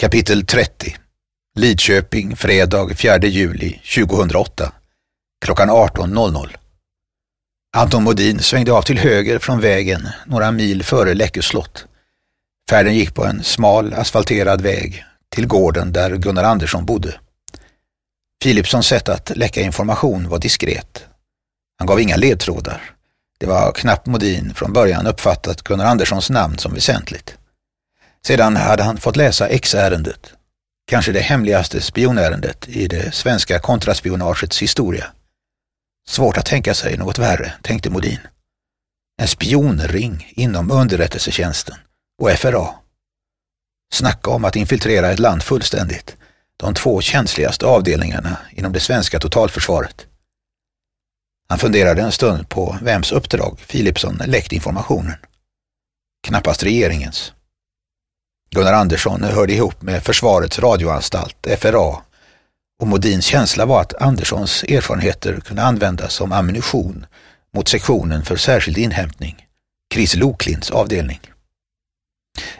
Kapitel 30 Lidköping, fredag 4 juli 2008 klockan 18.00 Anton Modin svängde av till höger från vägen några mil före Läckö slott. Färden gick på en smal asfalterad väg till gården där Gunnar Andersson bodde. Philipssons sätt att läcka information var diskret. Han gav inga ledtrådar. Det var knappt Modin från början uppfattat Gunnar Anderssons namn som väsentligt. Sedan hade han fått läsa X-ärendet, kanske det hemligaste spionärendet i det svenska kontraspionagets historia. Svårt att tänka sig något värre, tänkte Modin. En spionring inom underrättelsetjänsten och FRA. Snacka om att infiltrera ett land fullständigt, de två känsligaste avdelningarna inom det svenska totalförsvaret. Han funderade en stund på vems uppdrag Philipsson läckt informationen. Knappast regeringens. Gunnar Andersson hörde ihop med Försvarets radioanstalt, FRA, och Modins känsla var att Anderssons erfarenheter kunde användas som ammunition mot sektionen för särskild inhämtning, Chris Loklints avdelning.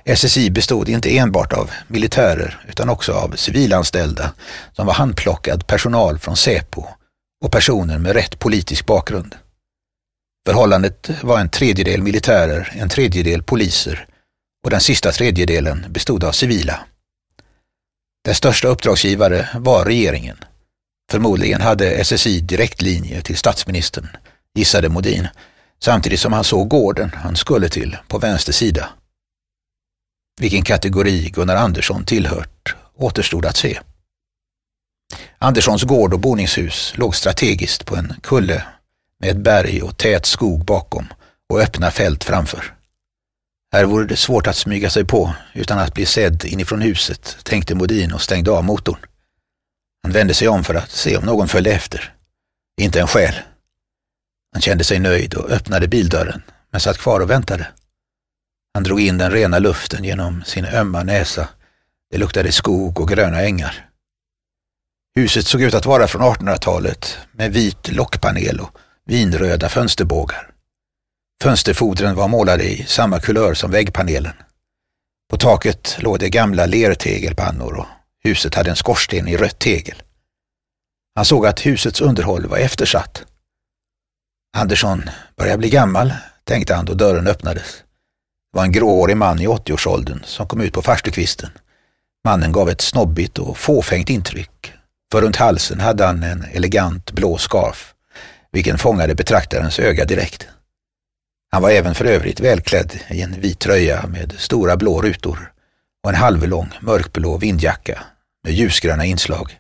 SSI bestod inte enbart av militärer utan också av civilanställda som var handplockad personal från Säpo och personer med rätt politisk bakgrund. Förhållandet var en tredjedel militärer, en tredjedel poliser och den sista tredjedelen bestod av civila. Den största uppdragsgivare var regeringen. Förmodligen hade SSI direktlinje till statsministern, gissade Modin, samtidigt som han såg gården han skulle till på vänster sida. Vilken kategori Gunnar Andersson tillhört återstod att se. Anderssons gård och boningshus låg strategiskt på en kulle med ett berg och tät skog bakom och öppna fält framför. Här vore det svårt att smyga sig på utan att bli sedd inifrån huset, tänkte Modin och stängde av motorn. Han vände sig om för att se om någon följde efter. Inte en själ. Han kände sig nöjd och öppnade bildörren, men satt kvar och väntade. Han drog in den rena luften genom sin ömma näsa. Det luktade skog och gröna ängar. Huset såg ut att vara från 1800-talet med vit lockpanel och vinröda fönsterbågar. Fönsterfodren var målade i samma kulör som väggpanelen. På taket låg det gamla lertegelpannor och huset hade en skorsten i rött tegel. Han såg att husets underhåll var eftersatt. Andersson börjar bli gammal, tänkte han då dörren öppnades. Det var en gråhårig man i 80-årsåldern som kom ut på farstukvisten. Mannen gav ett snobbigt och fåfängt intryck, för runt halsen hade han en elegant blå scarf, vilken fångade betraktarens öga direkt. Han var även för övrigt välklädd i en vit tröja med stora blå rutor och en halvlång mörkblå vindjacka med ljusgröna inslag.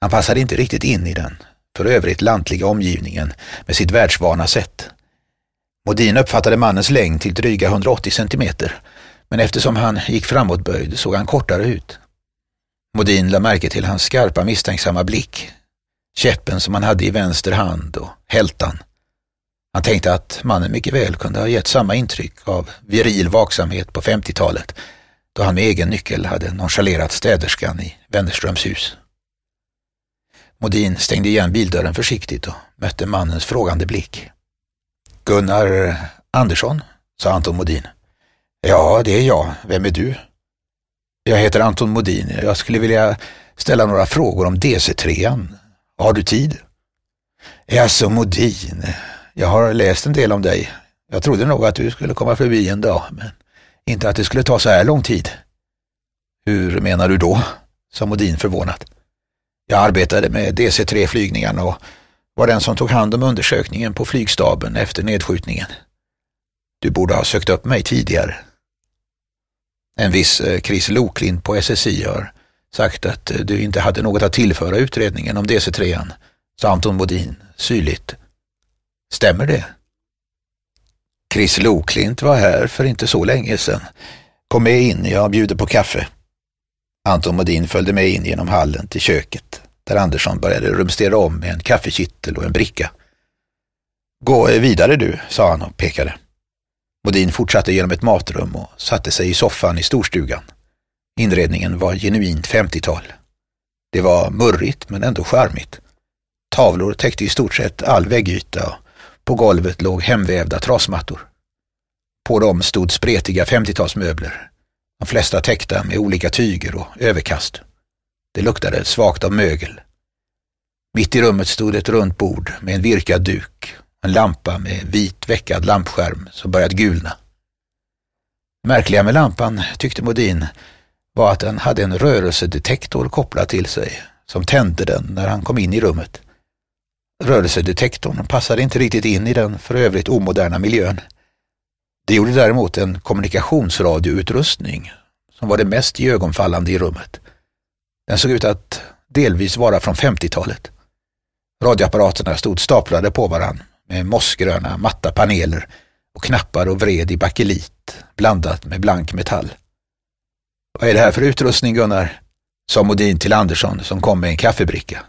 Han passade inte riktigt in i den för övrigt lantliga omgivningen med sitt världsvana sätt. Modin uppfattade mannens längd till dryga 180 centimeter, men eftersom han gick framåtböjd såg han kortare ut. Modin lade märke till hans skarpa misstänksamma blick, käppen som han hade i vänster hand och hältan. Han tänkte att mannen mycket väl kunde ha gett samma intryck av viril vaksamhet på 50-talet då han med egen nyckel hade nonchalerat städerskan i Wennerströms hus. Modin stängde igen bildörren försiktigt och mötte mannens frågande blick. Gunnar Andersson, sa Anton Modin. Ja, det är jag. Vem är du? Jag heter Anton Modin. Jag skulle vilja ställa några frågor om DC3. Har du tid? Jaså, Modin. Jag har läst en del om dig. Jag trodde nog att du skulle komma förbi en dag, men inte att det skulle ta så här lång tid. Hur menar du då? sa Modin förvånat. Jag arbetade med DC-3-flygningarna och var den som tog hand om undersökningen på flygstaben efter nedskjutningen. Du borde ha sökt upp mig tidigare. En viss eh, Chris Loklind på SSI har sagt att eh, du inte hade något att tillföra utredningen om DC-3, sa Anton Modin syrligt. Stämmer det? Chris Loklint var här för inte så länge sedan. Kom med in, jag bjuder på kaffe. Anton Modin följde med in genom hallen till köket där Andersson började rumstera om med en kaffekittel och en bricka. Gå vidare du, sa han och pekade. Modin fortsatte genom ett matrum och satte sig i soffan i storstugan. Inredningen var genuint 50-tal. Det var murrigt men ändå charmigt. Tavlor täckte i stort sett all väggyta och på golvet låg hemvävda trasmattor. På dem stod spretiga 50-talsmöbler. de flesta täckta med olika tyger och överkast. Det luktade svagt av mögel. Mitt i rummet stod ett runt bord med en virkad duk, en lampa med vit veckad lampskärm som börjat gulna. Märkliga med lampan, tyckte Modin, var att den hade en rörelsedetektor kopplad till sig som tände den när han kom in i rummet. Rörelsedetektorn passade inte riktigt in i den för övrigt omoderna miljön. Det gjorde däremot en kommunikationsradioutrustning som var det mest iögonfallande i rummet. Den såg ut att delvis vara från 50-talet. Radioapparaterna stod staplade på varann med mossgröna matta paneler och knappar och vred i bakelit blandat med blank metall. Vad är det här för utrustning Gunnar? sa Modin till Andersson som kom med en kaffebricka.